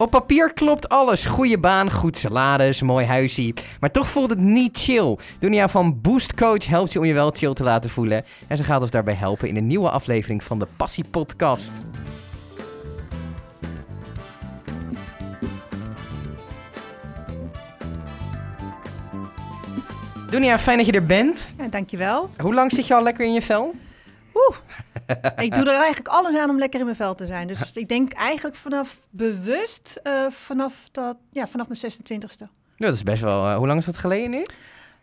Op papier klopt alles. Goede baan, goed salaris, mooi huisje. Maar toch voelt het niet chill. Dunia van Boost Coach helpt je om je wel chill te laten voelen. En ze gaat ons daarbij helpen in een nieuwe aflevering van de Passie Podcast. Dunia, fijn dat je er bent. Ja, dankjewel. Hoe lang zit je al lekker in je vel? Oeh, ik doe er eigenlijk alles aan om lekker in mijn vel te zijn. Dus ik denk eigenlijk vanaf bewust, uh, vanaf, dat, ja, vanaf mijn 26e. Dat is best wel... Uh, hoe lang is dat geleden nu?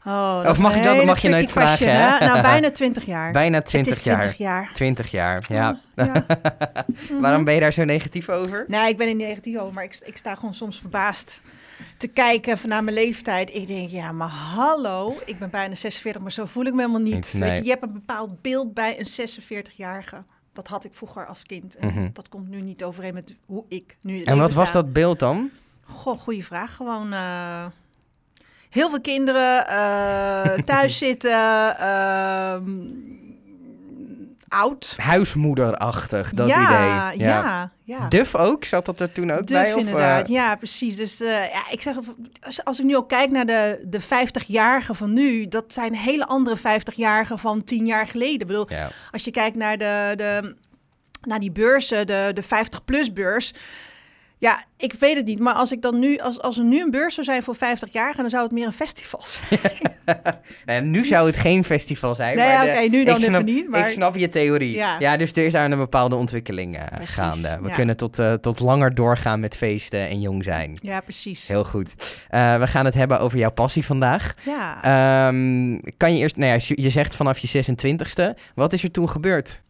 Oh, of mag, je dat, mag je nooit vragen, hè? Nou, bijna 20 jaar. Bijna 20 jaar. 20 jaar. 20 jaar, ja. ja. Waarom ben je daar zo negatief over? Nee, ik ben er niet negatief over, maar ik, ik sta gewoon soms verbaasd te kijken vanuit mijn leeftijd. Ik denk, ja, maar hallo, ik ben bijna 46, maar zo voel ik me helemaal niet. Nee. Weet je, je hebt een bepaald beeld bij een 46-jarige. Dat had ik vroeger als kind. En Mhm. dat komt nu niet overeen met hoe ik nu En wat was dat beeld dan? Goh, goede vraag. Gewoon eh, heel veel kinderen, eh, thuis zitten, ehm, oud. Huismoederachtig, dat ja, idee. Ja, ja. Duf ook? Zat dat er toen ook Duf bij? Of, inderdaad, eh, ja, precies. Dus eh, ja, ik zeg, als, ik nu ook kijk naar de, de 50-jarigen van nu, dat zijn hele andere 50-jarigen van 10 jaar geleden. Ik bedoel, ja. als je kijkt naar, de, de, naar die beurzen, de, de 50-plus beurs. Ja, ik weet het niet. Maar als ik dan nu, als, als er nu een beurs zou zijn voor 50 jaar, dan zou het meer een festival zijn. Nee, nu zou het geen festival zijn. Nee, oké, nu dan snap, even niet. Maar... Ik snap je theorie. Ja. Ja. dus er is daar een bepaalde ontwikkeling eh, gaande. We ja. kunnen tot, eh, tot langer doorgaan met feesten en jong zijn. Ja, precies. Heel goed. Eh, we gaan het hebben over jouw passie vandaag. Ja. Ehm, kan je eerst, nou ja, je zegt vanaf je 26e. Wat is er toen gebeurd?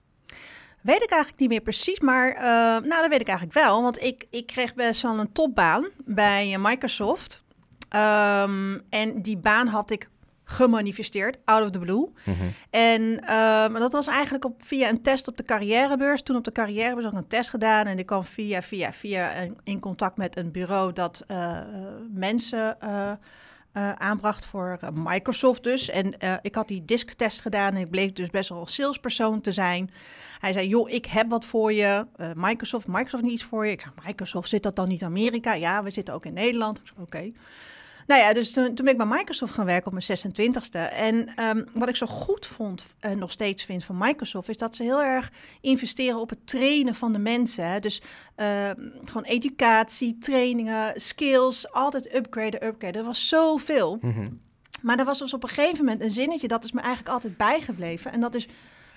Weet ik eigenlijk niet meer precies, maar eh, nou, dat weet ik eigenlijk wel. Want ik, ik kreeg best wel een topbaan bij eh, Microsoft. Ehm, en die baan had ik gemanifesteerd, out of the blue. Mhm. En ehm, dat was eigenlijk op, via een test op de carrièrebeurs. Toen op de carrièrebeurs had ik een test gedaan. En ik kwam via, via, via in, contact met een bureau dat eh, eh, mensen eh, aanbracht voor eh, Microsoft dus. En eh, ik had die disktest gedaan en ik bleek dus best wel een salespersoon te zijn. Hij zei, joh, ik heb wat voor je. Microsoft, Microsoft niet iets voor je. Ik zei, Microsoft, zit dat dan niet in Amerika? Ja, we zitten ook in Nederland. Oké. Nou ja, dus toen, toen ben ik bij Microsoft gaan werken op mijn 26e. En ehm, wat ik zo goed vond en nog steeds vind van Microsoft... is dat ze heel erg investeren op het trainen van de mensen. Hè? Dus ehm, gewoon educatie, trainingen, skills, altijd upgraden, upgraden. Er was zoveel. Mhm. Maar er was dus op een gegeven moment een zinnetje... dat is me eigenlijk altijd bijgebleven. En dat is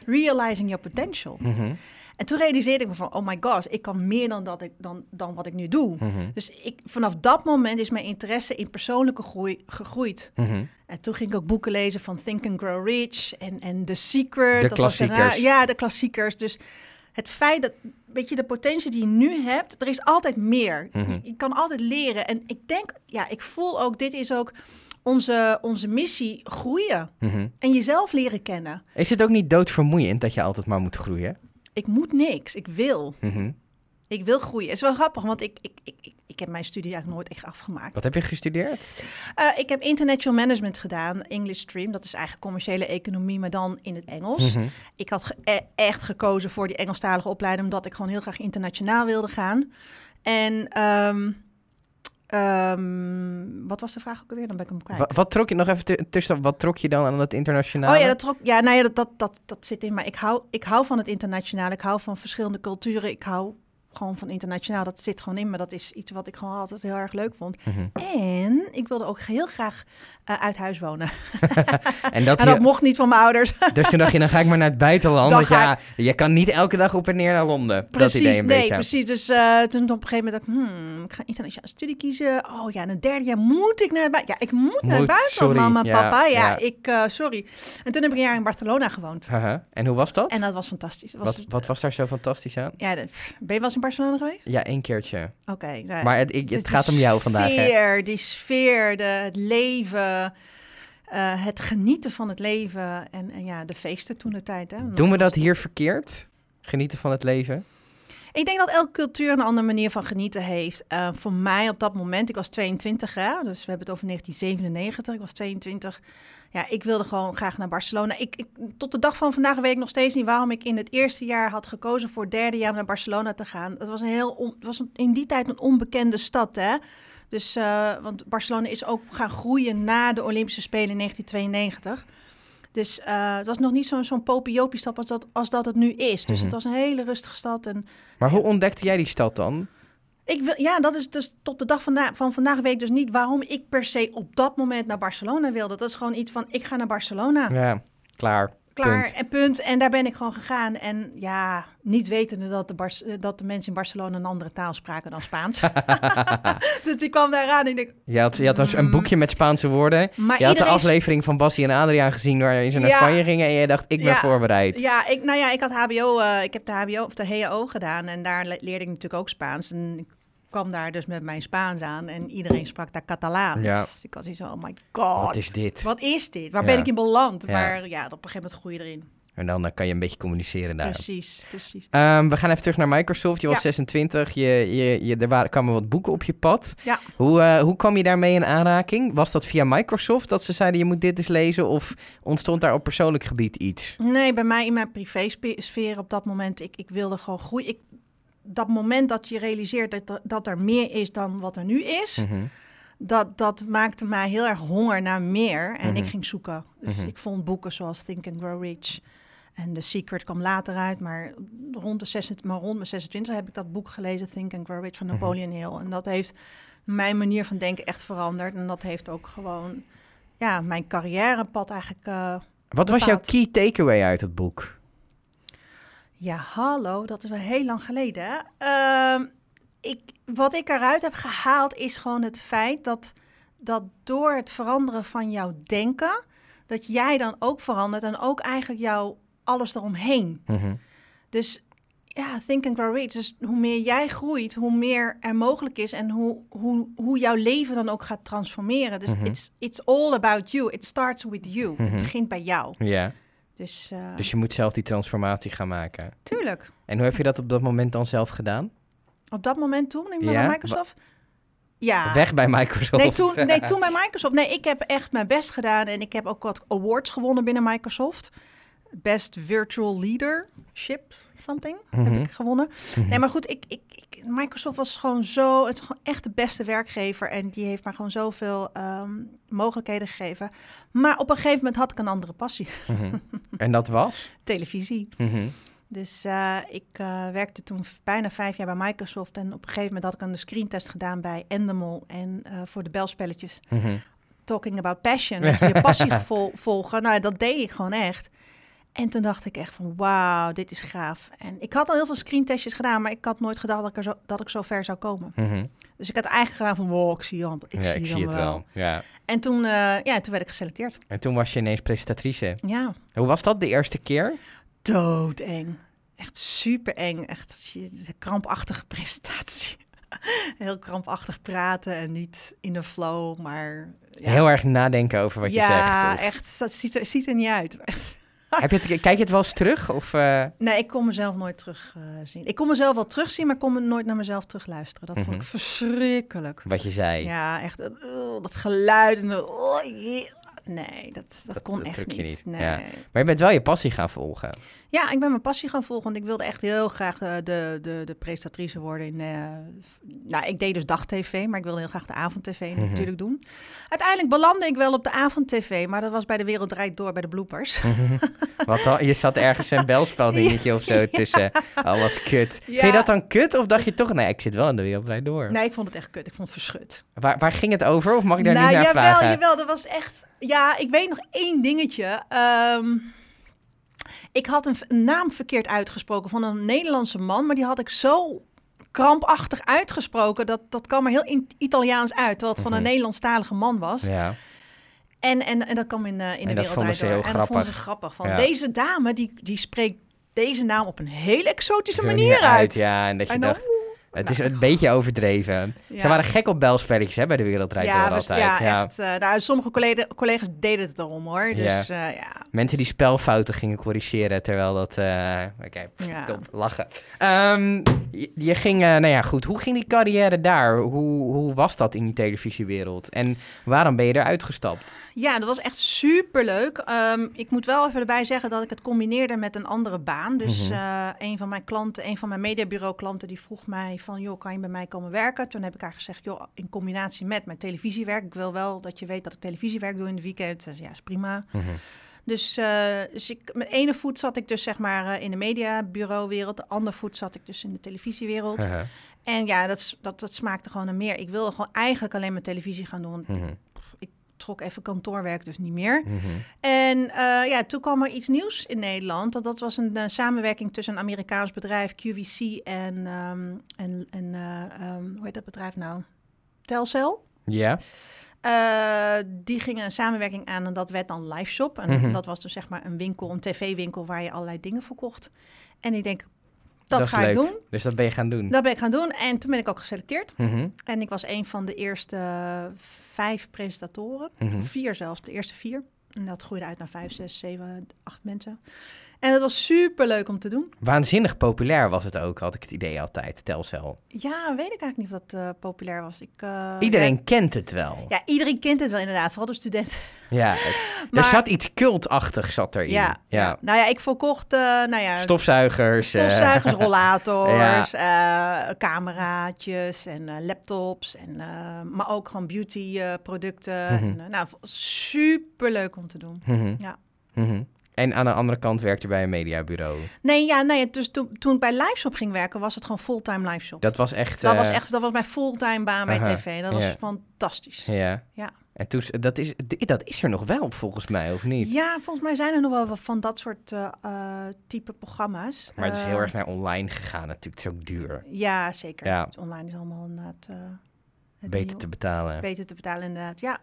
realizing your potential. Mhm. En toen realiseerde ik me van, oh my gosh, ik kan meer dan, dat ik, dan, dan wat ik nu doe. Mhm. Dus ik, vanaf dat moment is mijn interesse in persoonlijke groei gegroeid. Mhm. En toen ging ik ook boeken lezen van Think and Grow Rich en, en The Secret. De Dat was daarna- klassiekers. ja, de klassiekers. Dus het feit dat, weet je, de potentie die je nu hebt, er is altijd meer. Mhm. je, je kan altijd leren. En ik denk, ja, ik voel ook, dit is ook onze, onze missie, groeien. En jezelf leren kennen. Is het ook niet doodvermoeiend dat je altijd maar moet groeien? Ik moet niks, ik wil. Mhm. Ik wil groeien. Het is wel grappig, want ik, ik, ik, ik, ik heb mijn studie eigenlijk nooit echt afgemaakt. Wat heb je gestudeerd? Eh, ik heb international management gedaan, English Stream. Dat is eigenlijk commerciële economie, maar dan in het Engels. Mhm. Ik had ge- e- echt gekozen voor die Engelstalige opleiding, omdat ik gewoon heel graag internationaal wilde gaan. En ehm, ehm, wat was de vraag ook alweer? Dan ben ik hem kwijt. Wat, wat trok je nog even tu- tussen? Wat trok je dan aan het internationale? Oh ja, dat trok. Ja, nou ja, dat, dat, dat, dat zit in. Maar ik hou, ik hou van het internationaal. Ik hou van verschillende culturen. Ik hou gewoon van internationaal. Dat zit gewoon in me. Dat is iets wat ik gewoon altijd heel erg leuk vond. Mhm. En ik wilde ook heel graag eh, uit huis wonen. En dat, En dat je- mocht niet van mijn ouders. dus toen dacht je, dan ga ik maar naar het buitenland. Dan Want ga ja, je kan niet elke dag op en neer naar Londen. Precies, dat idee een nee, beetje. precies. Dus eh, toen op een gegeven moment dacht ik, hmm, ik ga internationale studie kiezen. Oh ja, en een derde jaar moet ik naar het buitenland. Ja, ik moet naar het buitenland, sorry. mama, Ja, papa. Ja, ja. ik, eh, sorry. En toen heb ik een jaar in Barcelona gewoond. En hoe was dat? En dat was fantastisch. Dat was, wat, wat was daar zo fantastisch aan? Ja, de- pff, ben je wel eens in Barcelona geweest? Ja, één keertje. Oké. nou, Maar het, ik, het gaat om jou vandaag, hè? Sfeer, die sfeer, de, het leven, eh, het genieten van het leven en, en ja, de feesten toen de tijd. Hè. Doen we dat hier verkeerd? Genieten van het leven? Ik denk dat elke cultuur een andere manier van genieten heeft. Uh, voor mij op dat moment, ik was 22, hè, dus we hebben het over 1997, ik was 22. Ja, ik wilde gewoon graag naar Barcelona. Ik, ik, tot de dag van vandaag weet ik nog steeds niet waarom ik in het eerste jaar had gekozen voor het derde jaar naar Barcelona te gaan. Het was, een heel was in die tijd een onbekende stad, hè. Dus, uh, want Barcelona is ook gaan groeien na de Olympische Spelen in 1992. Dus uh, het was nog niet zo'n zo'n popiopie stad als dat, als dat het nu is. Dus mm -hmm. het was een hele rustige stad. En, maar hoe ontdekte jij die stad dan? Ik wil, ja, dat is dus tot de dag van, van vandaag weet ik dus niet waarom ik per se op dat moment naar Barcelona wilde. Dat is gewoon iets van, ik ga naar Barcelona. Ja, klaar. Klaar punt. en punt. En daar ben ik gewoon gegaan. En ja, niet wetende dat de, Bar dat de mensen in Barcelona een andere taal spraken dan Spaans. dus die kwam daar aan en ik denk... Je had, je had een, een boekje met Spaanse woorden. Maar je had de aflevering van Bassie en Adriaan gezien waarin ze naar Ja. Spanje gingen en je dacht, ik ben Ja. voorbereid. Ja, ik, nou ja, ik had HBO, eh, ik heb de HBO of de HAO gedaan en daar le- leerde ik natuurlijk ook Spaans. En ik kwam daar dus met mijn Spaans aan en iedereen sprak daar Catalaans. Ja. Dus ik had zoiets van, oh my god. Wat is dit? Wat is dit? Waar Ja. ben ik in beland? Ja. Maar ja, op een gegeven moment groei je erin. En dan kan je een beetje communiceren daar. Precies, precies. Ehm, we gaan even terug naar Microsoft. Je was Ja. 26, je, je, je, er waren, kwamen wat boeken op je pad. Ja. Hoe, eh, hoe kwam je daarmee in aanraking? Was dat via Microsoft dat ze zeiden je moet dit eens lezen? Of ontstond daar op persoonlijk gebied iets? Nee, bij mij in mijn privésfeer op dat moment, ik, ik wilde gewoon groeien. Ik, dat moment dat je realiseert dat, er- dat er meer is dan wat er nu is, Mhm. dat, dat maakte mij heel erg honger naar meer. En Mhm. ik ging zoeken. Dus Mhm. ik vond boeken zoals Think and Grow Rich. En The Secret kwam later uit, maar rond, de 26, maar rond mijn 26 heb ik dat boek gelezen, Think and Grow Rich van. Napoleon Hill. En dat heeft mijn manier van denken echt veranderd. En dat heeft ook gewoon ja, mijn carrièrepad eigenlijk uh, Wat was jouw key takeaway uit het boek? Ja, hallo, dat is wel heel lang geleden. Ehm, ik, wat ik eruit heb gehaald is gewoon het feit dat, dat door het veranderen van jouw denken, dat jij dan ook verandert en ook eigenlijk jouw alles eromheen. Mhm. Dus ja, think and grow rich. Dus hoe meer jij groeit, hoe meer er mogelijk is en hoe, hoe, hoe jouw leven dan ook gaat transformeren. Dus Mhm. it's, it's all about you. It starts with you. Mhm. Het begint bij jou. Ja, Dus, eh dus je moet zelf die transformatie gaan maken. tuurlijk. En hoe heb je dat op dat moment dan zelf gedaan? Op dat moment toen, ik Ja? bij Microsoft? Ja. Weg bij Microsoft. Nee toen, nee, toen bij Microsoft. Nee, ik heb echt mijn best gedaan en ik heb ook wat awards gewonnen binnen Microsoft. Best Virtual Leadership, something, Mhm. heb ik gewonnen. Mhm. Nee, maar goed, ik, ik, ik, Microsoft was gewoon zo, het is gewoon echt de beste werkgever en die heeft mij gewoon zoveel ehm, mogelijkheden gegeven. Maar op een gegeven moment had ik een andere passie, Mhm. En dat was? televisie. Mhm. Dus eh, ik eh, werkte toen bijna vijf jaar bij Microsoft. En op een gegeven moment had ik een screentest gedaan bij Endemol en eh, voor de belspelletjes. Mhm. Talking about passion, je, je passie vol- volgen. Nou, dat deed ik gewoon echt. En toen dacht ik echt van, wauw, dit is gaaf. En ik had al heel veel screentestjes gedaan, maar ik had nooit gedacht dat ik, er zo, dat ik zo ver zou komen. Mhm. Dus ik had eigenlijk gedaan van, wow, ik zie, al- ik ja, zie, ik zie het wel. Ja. En toen, eh, ja, toen werd ik geselecteerd. En toen was je ineens presentatrice. Ja, Hoe was dat de eerste keer? doodeng. Echt super eng. Echt krampachtige presentatie. Heel krampachtig praten en niet in de flow, maar... Ja, Heel erg nadenken over wat je zegt. ja, of- echt. Dat ziet er, ziet er niet uit. Heb je het, kijk je het wel eens terug? Of, eh, Nee, ik kon mezelf nooit terug eh, zien. Ik kon mezelf wel terugzien, maar ik kon nooit naar mezelf terug luisteren. Dat vond Mhm. ik verschrikkelijk. wat je zei? Ja, echt. eh, dat geluid en... oh. Nee, dat, dat, Dat- kon dat echt niet. niet. Nee. Ja. Maar je bent wel je passie gaan volgen. Ja, ik ben mijn passie gaan volgen. Want ik wilde echt heel graag de, de, de, presentatrice worden. In, eh, nou, ik deed dus dagtv, maar ik wilde heel graag de avondtv Mhm. natuurlijk doen. Uiteindelijk belandde ik wel op de avondtv, maar dat was bij de Wereld Draait Door bij de bloopers. Wat dan? Je zat ergens een belspel dingetje of zo tussen. Oh, wat kut. Ja. Vind je dat dan kut? Of dacht je toch, nee, ik zit wel in de wereld draait door. Nee, ik vond het echt kut. Ik vond het verschut. Waar, waar ging het over? Of mag ik daar nou, niet naar jawel, vragen? jawel, dat was echt... Ja, ik weet nog één dingetje. Ehm, ik had een, naam verkeerd uitgesproken van een Nederlandse man, maar die had ik zo krampachtig uitgesproken. Dat, dat kwam er heel in Italiaans uit, terwijl het van een Mhm. Nederlandstalige man was. Ja. En, en, en dat kwam in, eh, in de wereld heel En dat vonden ze grappig. Van Ja. deze dame, die, die spreekt deze naam op een hele exotische manier uit. Ja, en dat je En dan, dacht, Het is een beetje overdreven. Ja. Ze waren gek op belspelletjes hè, bij de Wereldrijd ja, altijd. ja, Ja. echt. eh, nou, sommige collega- collega's deden het erom hoor. Dus eh, ja. Mensen die spelfouten gingen corrigeren, terwijl dat... eh, Oké, top, lachen. Ehm, je, je ging, nou ja, goed. Hoe ging die carrière daar? Hoe, hoe was dat in die televisiewereld? En waarom ben je eruit gestapt? Ja, dat was echt super leuk. ik moet wel even erbij zeggen dat ik het combineerde met een andere baan. Dus Mhm. eh, een van mijn klanten, een van mijn mediabureau klanten, die vroeg mij van, joh, kan je bij mij komen werken? Toen heb ik haar gezegd, joh, in combinatie met mijn televisiewerk. Ik wil wel dat je weet dat ik televisiewerk doe in de weekend. Zei, ja, is prima. Dus, eh, dus ik, met ene voet zat ik dus zeg maar eh, in de mediabureauwereld, de andere voet zat ik dus in de televisiewereld. En ja, dat, dat, dat smaakte gewoon naar meer. Ik wilde gewoon eigenlijk alleen maar televisie gaan doen. Mhm. Trok even kantoorwerk dus niet meer. Mhm. En eh, ja, toen kwam er iets nieuws in Nederland. Dat, dat was een samenwerking tussen een Amerikaans bedrijf, QVC, en, ehm, en, en eh, ehm, hoe heet dat bedrijf nou? Telcel. Ja? Eh, die gingen een samenwerking aan en dat werd dan LiveShop. En Mhm. dat was dus zeg maar een winkel, een tv-winkel waar je allerlei dingen verkocht. En ik denk, dat, ga ik leuk. doen. Dus dat ben je gaan doen? Dat ben ik gaan doen. En toen ben ik ook geselecteerd. Mhm. En ik was een van de eerste eh, vijf presentatoren. Mhm. Vier zelfs, de eerste vier. En dat groeide uit naar vijf, zes, zeven, acht mensen. En het was super leuk om te doen. Waanzinnig populair was het ook, had ik het idee altijd, Telcel. Ja, weet ik eigenlijk niet of dat eh, populair was. Ik, eh, Iedereen Ja, kent het wel. ja, iedereen kent het wel inderdaad, vooral de studenten. Ja, het- er zat iets cultachtig zat erin. Ja, ja. Nou ja, ik verkocht, eh, nou ja, Stofzuigers. stofzuigers, rollators, cameraatjes en laptops. En, maar ook gewoon beauty eh, producten. Mhm. En, nou, super leuk om te doen. mhm, Ja. mhm. En aan de andere kant werkte je bij een mediabureau. Nee, ja, nee, dus toen, toen ik bij Liveshop ging werken, was het gewoon fulltime Liveshop. Dat was echt... Dat was eh, echt, dat was mijn fulltime baan bij tv. Dat was ja. fantastisch. Ja. Ja. En toen, dat, is, dat is er nog wel, volgens mij, of niet? Ja, volgens mij zijn er nog wel wat van dat soort eh, eh, type programma's. Maar het is heel erg naar online gegaan natuurlijk. Het is ook duur. Ja, zeker. Ja. Online is allemaal inderdaad het Beter nieuw- te betalen. beter te betalen inderdaad. Ja.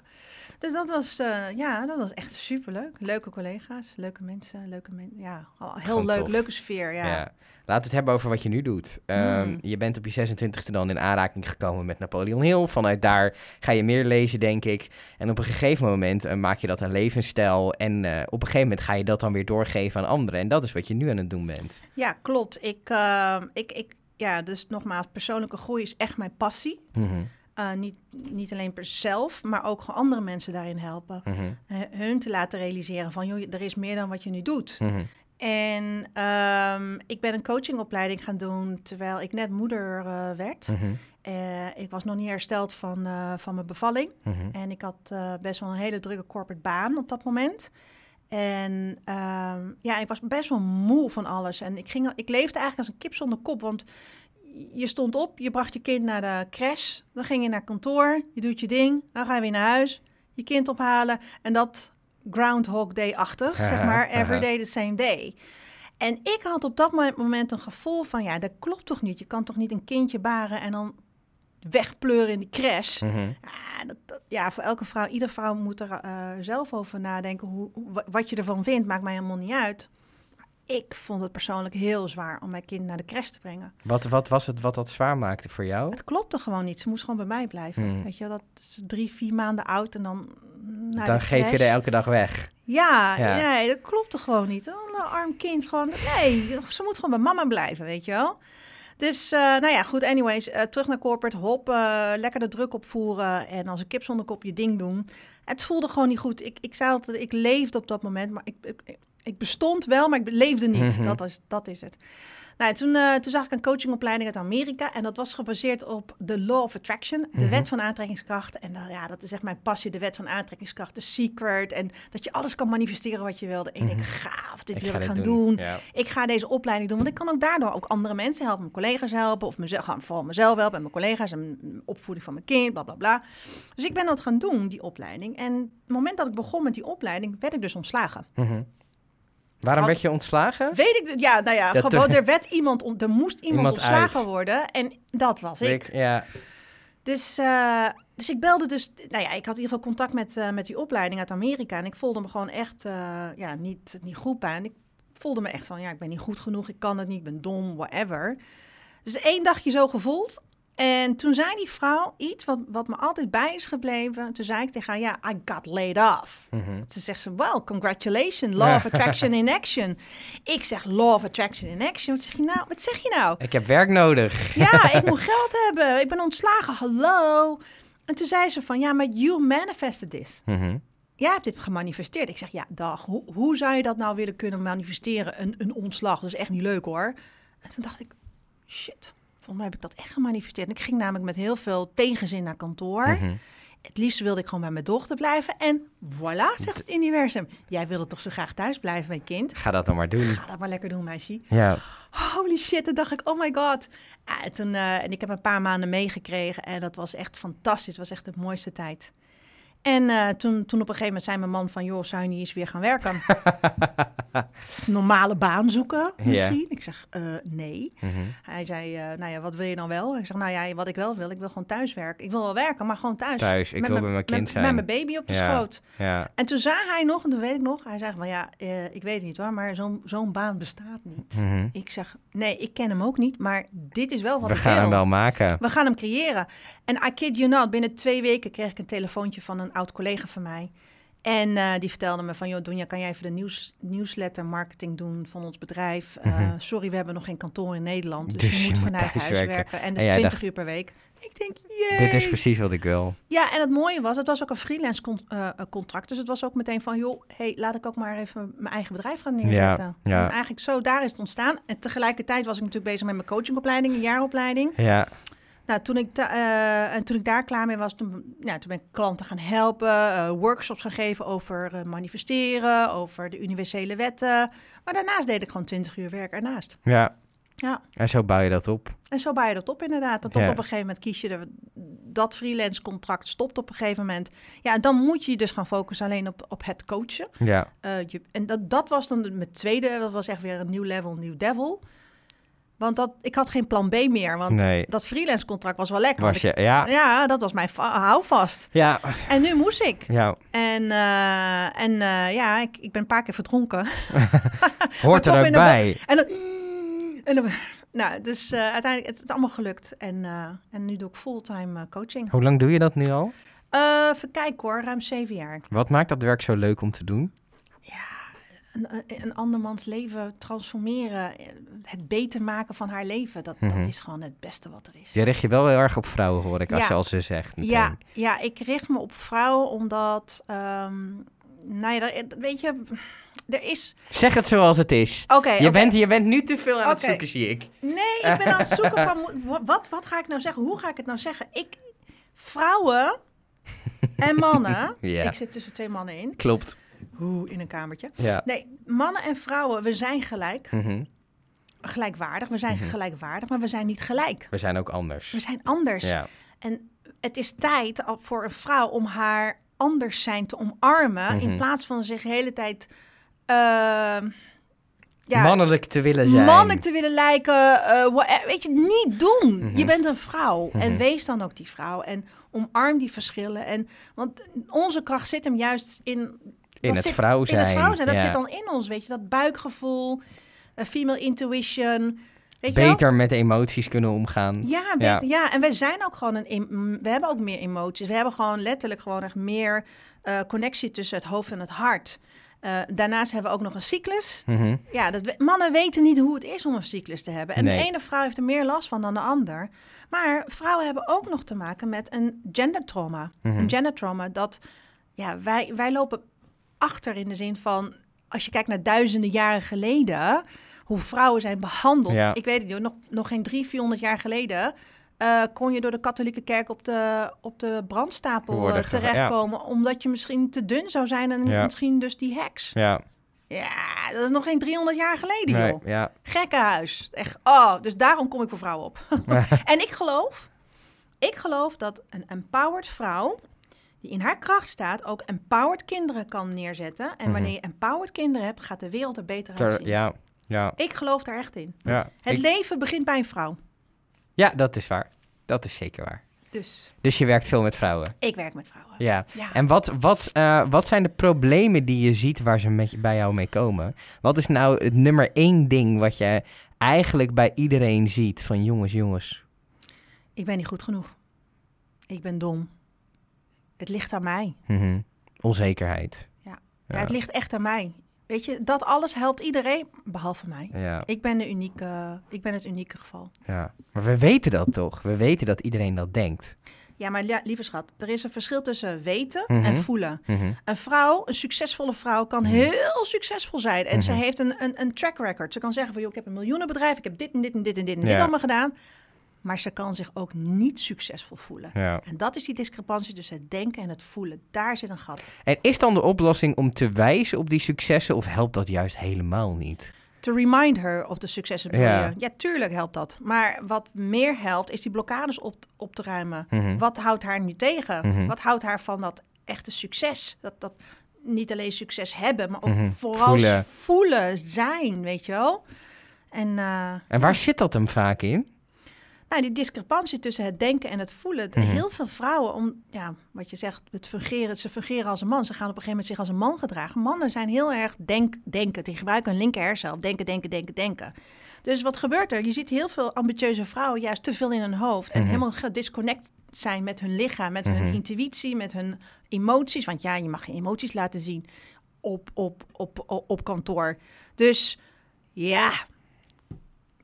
Dus dat was, eh, ja, dat was echt superleuk. Leuke collega's, leuke mensen, leuke mensen. Ja, heel Gewoon leuk, tof. leuke sfeer. Ja. Ja. Laten we het hebben over wat je nu doet. Ehm, Mm. Je bent op je 26e dan in aanraking gekomen met Napoleon Hill. Vanuit daar ga je meer lezen, denk ik. En op een gegeven moment eh, maak je dat een levensstijl. En eh, op een gegeven moment ga je dat dan weer doorgeven aan anderen. En dat is wat je nu aan het doen bent. Ja, klopt. Ik, eh, ik, ik, ja, dus nogmaals, persoonlijke groei is echt mijn passie. Mhm, Eh, niet, niet alleen per zelf, maar ook gewoon andere mensen daarin helpen. Eh, hun te laten realiseren van, joh, er is meer dan wat je nu doet. mhm. En ehm, ik ben een coachingopleiding gaan doen terwijl ik net moeder eh, werd. Mhm, ik was nog niet hersteld van, van mijn bevalling. mhm. En ik had best wel een hele drukke corporate baan op dat moment. En ehm, ja, ik was best wel moe van alles. En ik, ging, ik leefde eigenlijk als een kip zonder kop. Want je stond op, je bracht je kind naar de crash. Dan ging je naar kantoor, je doet je ding. Dan ga je weer naar huis, je kind ophalen. En dat Groundhog Day-achtig, zeg maar. Every day the same day. En ik had op dat mo- moment een gevoel van... ja, dat klopt toch niet? Je kan toch niet een kindje baren en dan wegpleuren in die crash? Mhm. Ja, dat, dat- ja, voor elke vrouw, iedere vrouw moet er eh, zelf over nadenken. Hoe, hoe- wa- wat je ervan vindt, maakt mij helemaal niet uit. Ik vond het persoonlijk heel zwaar om mijn kind naar de crash te brengen. Wat, wat was het wat dat zwaar maakte voor jou? Het klopte gewoon niet. Ze moest gewoon bij mij blijven. Hmm. Weet je, dat is drie, vier maanden oud en dan naar Dan de geef je er elke dag weg. Ja, Ja. nee, dat klopte gewoon niet. Oh, een arm kind, gewoon... Nee, ze moet gewoon bij mama blijven, weet je wel. Dus, eh, nou ja, goed, anyways. eh, terug naar corporate, hop, eh, lekker de druk opvoeren... en als een kip zonder kop je ding doen. Het voelde gewoon niet goed. Ik, ik zei altijd, ik leefde op dat moment, maar ik, ik, ik bestond wel, maar ik leefde niet. Mhm. dat, is, dat is het. Nou, toen, eh, toen zag ik een coachingopleiding uit Amerika... en dat was gebaseerd op de Law of Attraction, de Mhm. wet van aantrekkingskracht. En dan, ja, dat is echt mijn passie, de wet van aantrekkingskracht, de secret... en dat je alles kan manifesteren wat je wilde. En ik denk, Mhm. gaaf, dit Ik wil ga ik gaan doen. Ja. Ik ga deze opleiding doen, want ik kan ook daardoor ook andere mensen helpen. Mijn collega's helpen, of mezelf, vooral mezelf helpen... en mijn collega's en opvoeding van mijn kind, bla, bla, bla. Dus ik ben dat gaan doen, die opleiding. En het moment dat ik begon met die opleiding, werd ik dus ontslagen. Mhm. Waarom Had- werd je ontslagen? Weet ik, ja, nou ja, Dat- gewoon, er werd iemand, on- er moest iemand, Iemand ontslagen uit. worden en dat was ik. Ik- ja. Dus, eh, dus ik belde dus, nou ja, ik had in ieder geval contact met, eh, met die opleiding uit Amerika en ik voelde me gewoon echt, eh, ja, niet, niet goed bij. En ik voelde me echt van, ja, ik ben niet goed genoeg, ik kan het niet, ik ben dom, whatever. Dus één dagje zo gevoeld. En toen zei die vrouw iets wat, wat me altijd bij is gebleven. Toen zei ik tegen haar, ja, I got laid off. Mhm. Toen zegt ze, well, congratulations, law of attraction in action. Ik zeg, law of attraction in action. Wat zeg je nou? Wat zeg je nou? Ik heb werk nodig. Ja, ik moet geld hebben. Ik ben ontslagen. Hallo. En toen zei ze van, ja, maar you manifested this. Mhm. Jij hebt dit gemanifesteerd. Ik zeg, ja, dag. Hoe, hoe zou je dat nou willen kunnen manifesteren? Een, een ontslag. Dat is echt niet leuk hoor. En toen dacht ik, shit. Volgens mij heb ik dat echt gemanifesteerd. Ik ging namelijk met heel veel tegenzin naar kantoor. Mhm. Het liefst wilde ik gewoon bij mijn dochter blijven. En voilà, zegt het universum. Jij wilde toch zo graag thuis blijven, mijn kind? Ga dat dan maar doen. Ga dat maar lekker doen, meisje. Ja. Holy shit, toen dacht ik, oh my god. Ah, en, toen, eh, en ik heb een paar maanden meegekregen en dat was echt fantastisch. Het was echt de mooiste tijd. En eh, toen, toen op een gegeven moment zei mijn man van... joh, zou je niet eens weer gaan werken? Normale baan zoeken misschien? Ik zeg, eh, nee. Mhm. Hij zei, eh, nou ja, wat wil je dan wel? Ik zeg, nou ja, wat ik wel wil, ik wil gewoon thuis werken. Ik wil wel werken, maar gewoon thuis. Thuis, ik Met wil mijn- kind met, zijn. Met mijn baby op de Ja. schoot. Ja. En toen zei hij nog, en dat weet ik nog... hij zei van, ja, ik weet het niet hoor, maar zo'n zo'n baan bestaat niet. Mhm. Ik zeg, nee, ik ken hem ook niet, maar dit is wel wat We gaan wil. hem wel maken. We gaan hem creëren. En I kid you not, binnen twee weken kreeg ik een telefoontje van een oud collega van mij. En eh, die vertelde me van, joh, Doenja, kan jij even de nieuws, newsletter marketing doen van ons bedrijf? Eh, Mhm. Sorry, we hebben nog geen kantoor in Nederland, dus, Dus je moet vanuit huis werken. werken. En dat En is jij 20 dacht- uur per week. Ik denk, jee. Dit is precies wat ik wil. Ja, en het mooie was, het was ook een freelance con- eh, contract. Dus het was ook meteen van, joh, hey, laat ik ook maar even mijn eigen bedrijf gaan neerzetten. ja. En eigenlijk zo, daar is het ontstaan. En tegelijkertijd was ik natuurlijk bezig met mijn coachingopleiding, een jaaropleiding. Ja. Nou, toen ik, eh, en toen ik daar klaar mee was, toen, ja, toen ben ik klanten gaan helpen, eh, workshops gaan geven over eh, manifesteren, over de universele wetten. Maar daarnaast deed ik gewoon 20 uur werk ernaast. Ja. Ja, En zo bouw je dat op. en zo bouw je dat op inderdaad. Tot Ja. op een gegeven moment kies je dat freelance contract stopt op een gegeven moment. Ja, en dan moet je je dus gaan focussen alleen op, op het coachen. Ja. Je, en dat, dat was dan de- mijn tweede, dat was echt weer een nieuw level, nieuw devil. Want dat, ik had geen plan B meer, want Nee. dat freelance contract was wel lekker. Was je... Ja. ja, dat was mijn va- houvast. Ja. En nu moest ik. Ja. En, eh, en eh, ja, ik, ik ben een paar keer verdronken. Hoort er ook bij. En dan... En dan nou, dus eh, uiteindelijk het is het allemaal gelukt. En, en nu doe ik fulltime coaching. Hoe lang doe je dat nu al? Even kijken hoor, ruim zeven jaar. Wat maakt dat werk zo leuk om te doen? Een, een- een andermans leven transformeren, eh, het beter maken van haar leven. Dat, Mhm. dat is gewoon het beste wat er is. Je richt je wel heel erg op vrouwen, hoor ik, als je al ze zegt. meteen. Ja, ja, ik richt me op vrouwen omdat, ehm, nou ja, weet je, er is... Zeg het zoals het is. Oké, Je, bent, je bent nu te veel aan het zoeken, zie ik. Nee, ik ben aan het zoeken van, wat, wat ga ik nou zeggen? Hoe ga ik het nou zeggen? Ik, vrouwen en mannen, Ja. ik zit tussen twee mannen in, Klopt. Hoe in een kamertje. Ja. Nee, mannen en vrouwen, we zijn gelijk, Mhm. gelijkwaardig. We zijn Mhm. gelijkwaardig, maar we zijn niet gelijk. We zijn ook anders. We zijn anders. Ja. En het is tijd voor een vrouw om haar anders zijn te omarmen, in Mhm. plaats van zich de hele tijd... ehm, ja, Mannelijk te willen zijn. mannelijk te willen lijken, eh, eh, weet je, niet doen. Je bent een vrouw en wees dan ook die vrouw en omarm die verschillen. En, want onze kracht zit hem juist in, In dat het zit vrouw zijn. in het vrouw zijn. Dat ja. zit dan in ons, weet je, dat buikgevoel, eh, female intuition. Weet? Beter met emoties kunnen omgaan. Ja, beter, ja. en wij zijn ook gewoon een. em- We hebben ook meer emoties. We hebben gewoon letterlijk gewoon echt meer eh, connectie tussen het hoofd en het hart. Eh, daarnaast hebben we ook nog een cyclus. Mhm. Ja, dat, we- mannen weten niet hoe het is om een cyclus te hebben. En Nee. de ene vrouw heeft er meer last van dan de ander. Maar vrouwen hebben ook nog te maken met een gendertrauma. Mhm. Een gendertrauma dat, ja, wij, wij lopen achter in de zin van, als je kijkt naar duizenden jaren geleden, hoe vrouwen zijn behandeld. Ja. Ik weet het niet, nog, nog geen drie, vierhonderd jaar geleden eh, kon je door de katholieke kerk op de, op de brandstapel eh, terechtkomen, omdat je misschien te dun zou zijn en Ja. misschien dus die heks. Ja. Ja, dat is nog geen 300 jaar geleden, Nee, joh. ja. Gekkenhuis. Echt, oh, dus daarom kom ik voor vrouwen op. en ik geloof, ik geloof dat een empowered vrouw die in haar kracht staat, ook empowered kinderen kan neerzetten. En Mhm. wanneer je empowered kinderen hebt, gaat de wereld er beter Ter- uitzien. ja. Ja. Ik geloof daar echt in. Ja. Het Ik- leven begint bij een vrouw. ja, dat is waar. Dat is zeker waar. Dus Dus je werkt veel met vrouwen. ik werk met vrouwen. Ja. Ja. En wat, wat, eh, wat zijn de problemen die je ziet waar ze met bij jou mee komen? Wat is nou het nummer één ding wat je eigenlijk bij iedereen ziet? Van jongens, jongens. Ik ben niet goed genoeg. Ik ben dom. Het ligt aan mij. Mhm. Onzekerheid. Ja. Ja, het ligt echt aan mij. Weet je, dat alles helpt iedereen, behalve mij. Ja, Ik ben, de unieke, ik ben het unieke geval. ja. Maar we weten dat toch? We weten dat iedereen dat denkt. Ja, maar lieve schat, er is een verschil tussen weten Mhm. en voelen. Mhm. Een vrouw, een succesvolle vrouw, kan Mhm. heel succesvol zijn. En ze Mhm. heeft een, een, een track record. Ze kan zeggen van, joh, ik heb een miljoenenbedrijf, ik heb dit en dit en dit en dit en dit allemaal gedaan. Maar ze kan zich ook niet succesvol voelen. Ja. En dat is die discrepantie tussen het denken en het voelen. Daar zit een gat. En is dan de oplossing om te wijzen op die successen of helpt dat juist helemaal niet? To remind her of de successen bedoel Ja. tuurlijk helpt dat. Maar wat meer helpt, is die blokkades op, op te ruimen. Mhm. Wat houdt haar nu tegen? Mhm. Wat houdt haar van dat echte succes? Dat, dat niet alleen succes hebben, maar ook Mhm. vooral Voelen. voelen. zijn, weet je wel? En eh, En waar zit dat hem vaak in? Nou, die discrepantie tussen het denken en het voelen. Mhm. Heel veel vrouwen, om, ja, wat je zegt, het fungeren, ze fungeren als een man. Ze gaan op een gegeven moment zich als een man gedragen. Mannen zijn heel erg denk, denken. Die gebruiken hun linker hersenhelft. Denken, denken, denken, denken. Dus wat gebeurt er? Je ziet heel veel ambitieuze vrouwen juist te veel in hun hoofd. En Mhm. helemaal gedisconnect zijn met hun lichaam, met hun Mhm. intuïtie, met hun emoties. Want ja, je mag geen emoties laten zien op, op, op, op, op kantoor. Dus ja.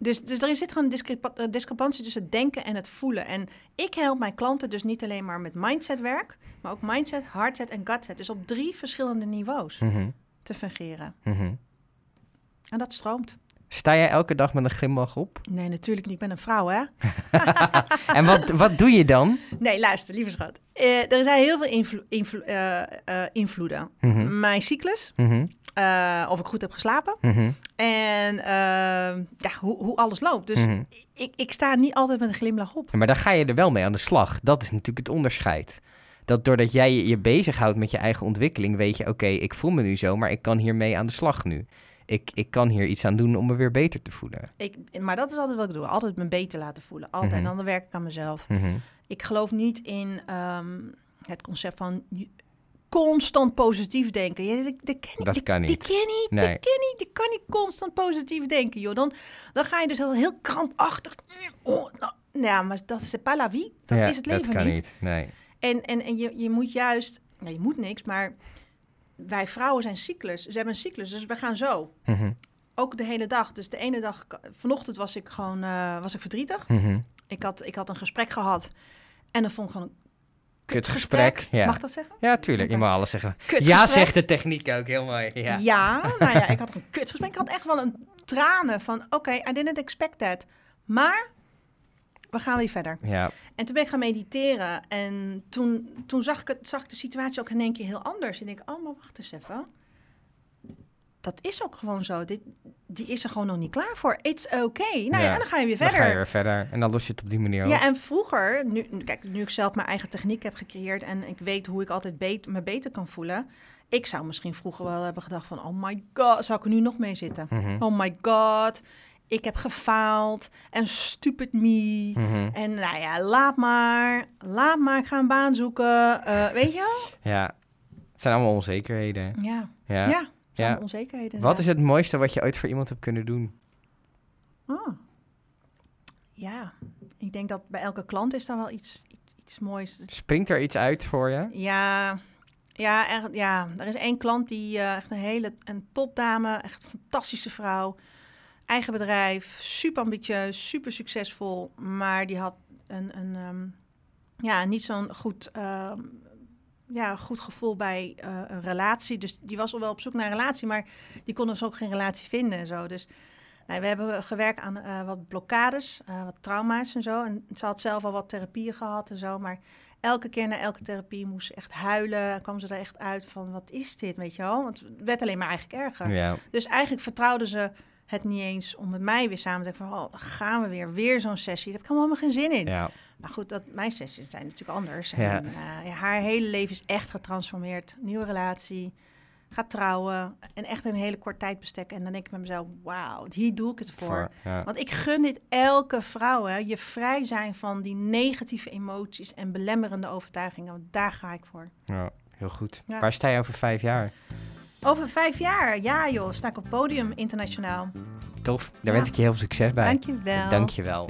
Dus, dus er zit gewoon een discrepa- eh, discrepantie tussen het denken en het voelen. En ik help mijn klanten dus niet alleen maar met mindsetwerk, maar ook mindset, hardset en gutset. Dus op drie verschillende niveaus Mhm. te fungeren. Mhm. En dat stroomt. Sta jij elke dag met een glimlach op? Nee, natuurlijk niet. Ik ben een vrouw, hè? En wat, wat doe je dan? Nee, luister, lieve schat. Eh, er zijn heel veel invlo- invlo- eh, eh, invloeden. Mhm. Mijn cyclus, Mhm. of ik goed heb geslapen Mhm. en ja, hoe, hoe alles loopt. Dus ik, ik sta niet altijd met een glimlach op. Maar daar ga je er wel mee aan de slag. Dat is natuurlijk het onderscheid. Dat doordat jij je, je bezighoudt met je eigen ontwikkeling, weet je, oké, ik voel me nu zo, maar ik kan hiermee aan de slag nu. Ik, ik kan hier iets aan doen om me weer beter te voelen. Ik, maar dat is altijd wat ik doe. Altijd me beter laten voelen. Altijd. Mhm. En dan werk ik aan mezelf. Mhm. Ik geloof niet in ehm, het concept van je- constant positief denken. Ja, dat, dat ken ik, Dat kan Ik niet. ken niet, Nee. ik ken niet. Ik kan niet constant positief denken, joh. Dan, dan ga je dus heel, heel krampachtig... Oh, nou, ja, maar dat is pas la vie. Dat Ja, is het leven dat kan niet. niet. Nee. En, en, en je, je moet juist... Nou, je moet niks, maar wij vrouwen zijn cyclus. Ze hebben een cyclus, dus we gaan zo. Mhm. Ook de hele dag. Dus de ene dag... Vanochtend was ik gewoon eh, was ik verdrietig. Mhm. Ik had, ik had een gesprek gehad. En dan vond ik gewoon een Kutgesprek, ja. Mag dat zeggen? Ja, tuurlijk. Je mag alles zeggen. Kutgesprek. Ja, zegt de techniek ook. Heel mooi. Ja. Ja. nou ja, ik had een kutgesprek. Ik had echt wel een tranen van... Oké, I didn't expect that. Maar we gaan weer verder. Ja. En toen ben ik gaan mediteren. En toen, toen zag, ik het, zag ik de situatie ook in één keer heel anders. En ik denk, oh, maar wacht eens even. Dat is ook gewoon zo. Dit, die is er gewoon nog niet klaar voor. It's okay. Nou ja, Ja. en dan ga je weer Dan verder. ga je weer verder. En dan los je het op die manier op. Ja, en vroeger, nu, kijk, nu ik zelf mijn eigen techniek heb gecreëerd en ik weet hoe ik altijd bet- me beter kan voelen. Ik zou misschien vroeger wel hebben gedacht van, oh my god, zou ik er nu nog mee zitten? Mhm. Oh my god, ik heb gefaald en stupid me. Mhm. En nou ja, laat maar, laat maar, ik ga een baan zoeken. Eh, weet je? Ja. Het zijn allemaal onzekerheden. Ja, Ja. ja, Ja. ja. onzekerheden. Wat is het mooiste wat je ooit voor iemand hebt kunnen doen? Oh. Ja, ik denk dat bij elke klant is daar wel iets, iets, iets moois. Springt er iets uit voor je? Ja, ja, er, ja, er is één klant die eh, echt een hele een topdame, echt een fantastische vrouw. Eigen bedrijf, super ambitieus, super succesvol. Maar die had een, een ehm, ja, niet zo'n goed, ehm, ja, goed gevoel bij eh, een relatie. Dus die was al wel op zoek naar een relatie, maar die kon dus ook geen relatie vinden en zo. Dus nou, we hebben gewerkt aan eh, wat blokkades, eh, wat trauma's en zo. En ze had zelf al wat therapieën gehad en zo, maar elke keer na elke therapie moest ze echt huilen. En kwam ze er echt uit van, wat is dit, weet je wel? Want het werd alleen maar eigenlijk erger. Ja. Dus eigenlijk vertrouwde ze het niet eens om met mij weer samen te denken van... oh, dan gaan we weer, weer zo'n sessie. Daar heb ik helemaal geen zin in. Ja. Maar goed, dat, mijn sessies zijn natuurlijk anders. Ja. En, eh, ja, haar hele leven is echt getransformeerd. Nieuwe relatie, gaat trouwen en echt een hele kort tijd bestekken. En dan denk ik met mezelf, wauw, hier doe ik het voor. Voor, ja. Want ik gun dit elke vrouw, hè. Je vrij zijn van die negatieve emoties en belemmerende overtuigingen. Want daar ga ik voor. ja, heel goed. Ja. Waar sta je over vijf jaar? Over vijf jaar, ja joh, sta ik op podium internationaal. Tof. Daar Ja. wens ik je heel veel succes bij. Dankjewel. Dankjewel.